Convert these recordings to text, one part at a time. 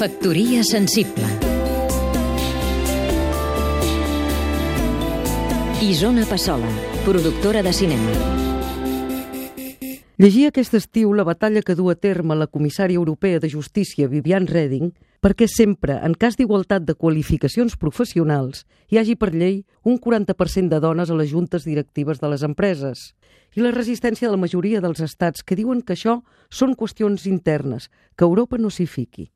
Factoria sensible. Isona Passola, productora de cinema. Llegir aquest estiu la batalla que du a terme la comissària europea de justícia Vivian Reding perquè sempre, en cas d'igualtat de qualificacions professionals, hi hagi per llei un 40% de dones a les juntes directives de les empreses. I la resistència de la majoria dels estats que diuen que això són qüestions internes, que Europa no s'hi fiqui.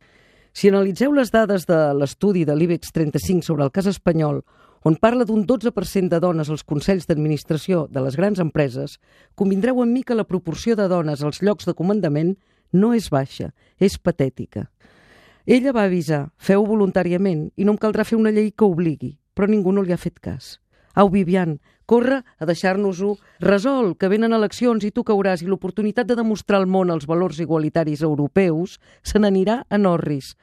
Si analitzeu les dades de l'estudi de l'IBEX 35 sobre el cas espanyol, on parla d'un 12% de dones als consells d'administració de les grans empreses, convindreu amb mi que la proporció de dones als llocs de comandament no és baixa, és patètica. Ella va avisar, feu voluntàriament i no em caldrà fer una llei que obligui, però ningú no li ha fet cas. Au, Vivian, corre a deixar-nos-ho resol, que venen eleccions i tu cauràs i l'oportunitat de demostrar al món els valors igualitaris europeus se n'anirà a Norris.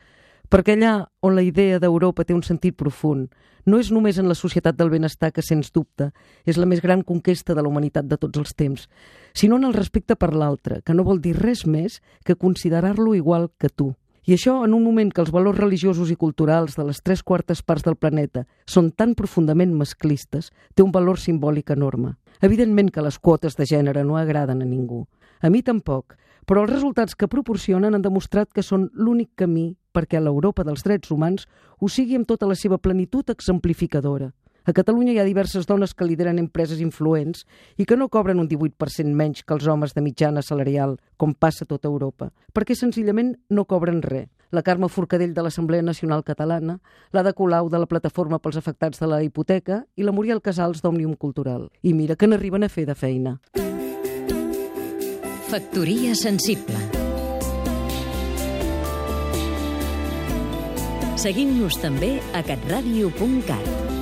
Perquè allà on la idea d'Europa té un sentit profund, no és només en la societat del benestar que, sens dubte, és la més gran conquesta de la humanitat de tots els temps, sinó en el respecte per l'altre, que no vol dir res més que considerar-lo igual que tu. I això en un moment que els valors religiosos i culturals de les tres quartes parts del planeta són tan profundament masclistes, té un valor simbòlic enorme. Evidentment que les quotes de gènere no agraden a ningú. A mi tampoc, però els resultats que proporcionen han demostrat que són l'únic camí perquè l'Europa dels drets humans ho sigui amb tota la seva plenitud exemplificadora. A Catalunya hi ha diverses dones que lideren empreses influents i que no cobren un 18% menys que els homes de mitjana salarial, com passa a tota Europa, perquè senzillament no cobren res. La Carme Forcadell de l'Assemblea Nacional Catalana, la de Colau de la Plataforma pels Afectats de la Hipoteca i la Muriel Casals d'Òmnium Cultural. I mira que n'arriben a fer de feina. Factoria sensible Seguim-nos també a catradio.cat